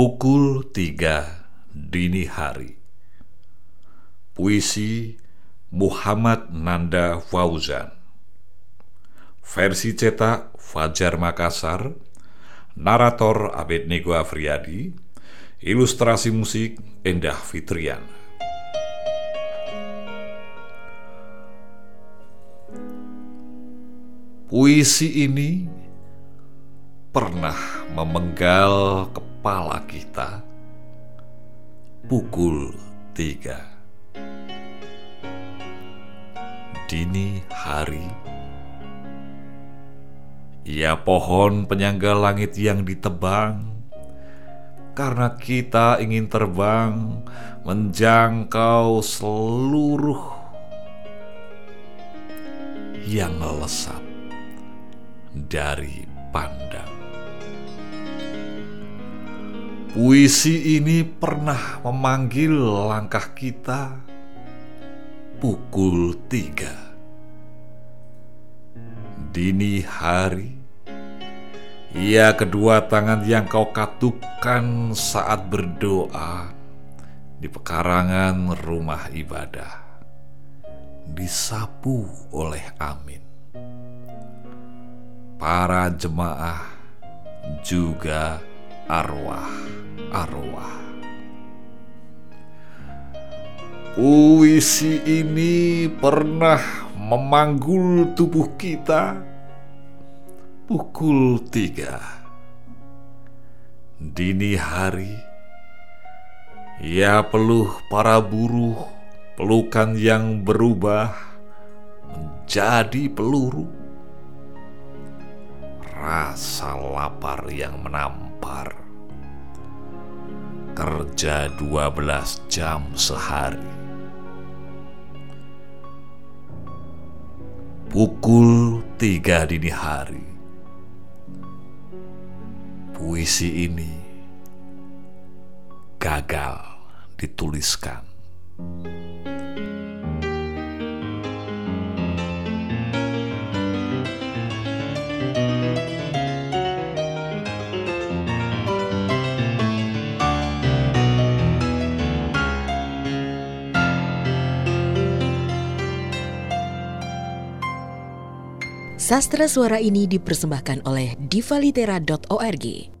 Pukul 3 dini hari. Puisi Muhammad Nanda Fauzan. Versi cetak Fajar Makassar Narator Abednego Afriadi Ilustrasi musik Endah Fitrian. Puisi ini pernah memenggal kepala kita pukul tiga dini hari ya pohon penyangga langit yang ditebang karena kita ingin terbang menjangkau seluruh yang lesap dari pandang. Puisi ini pernah memanggil langkah kita pukul tiga. Dini hari, ya kedua tangan yang kau katupkan saat berdoa di pekarangan rumah ibadah disapu oleh amin. Para jemaah juga arwah-arwah. Puisi ini pernah memanggul tubuh kita pukul tiga dini hari. Ya peluh para buruh, pelukan yang berubah menjadi peluru. Rasa lapar yang menampar kerja 12 jam sehari. Pukul tiga dini hari. Puisi ini gagal dituliskan. Sastra suara ini dipersembahkan oleh divalitera.org.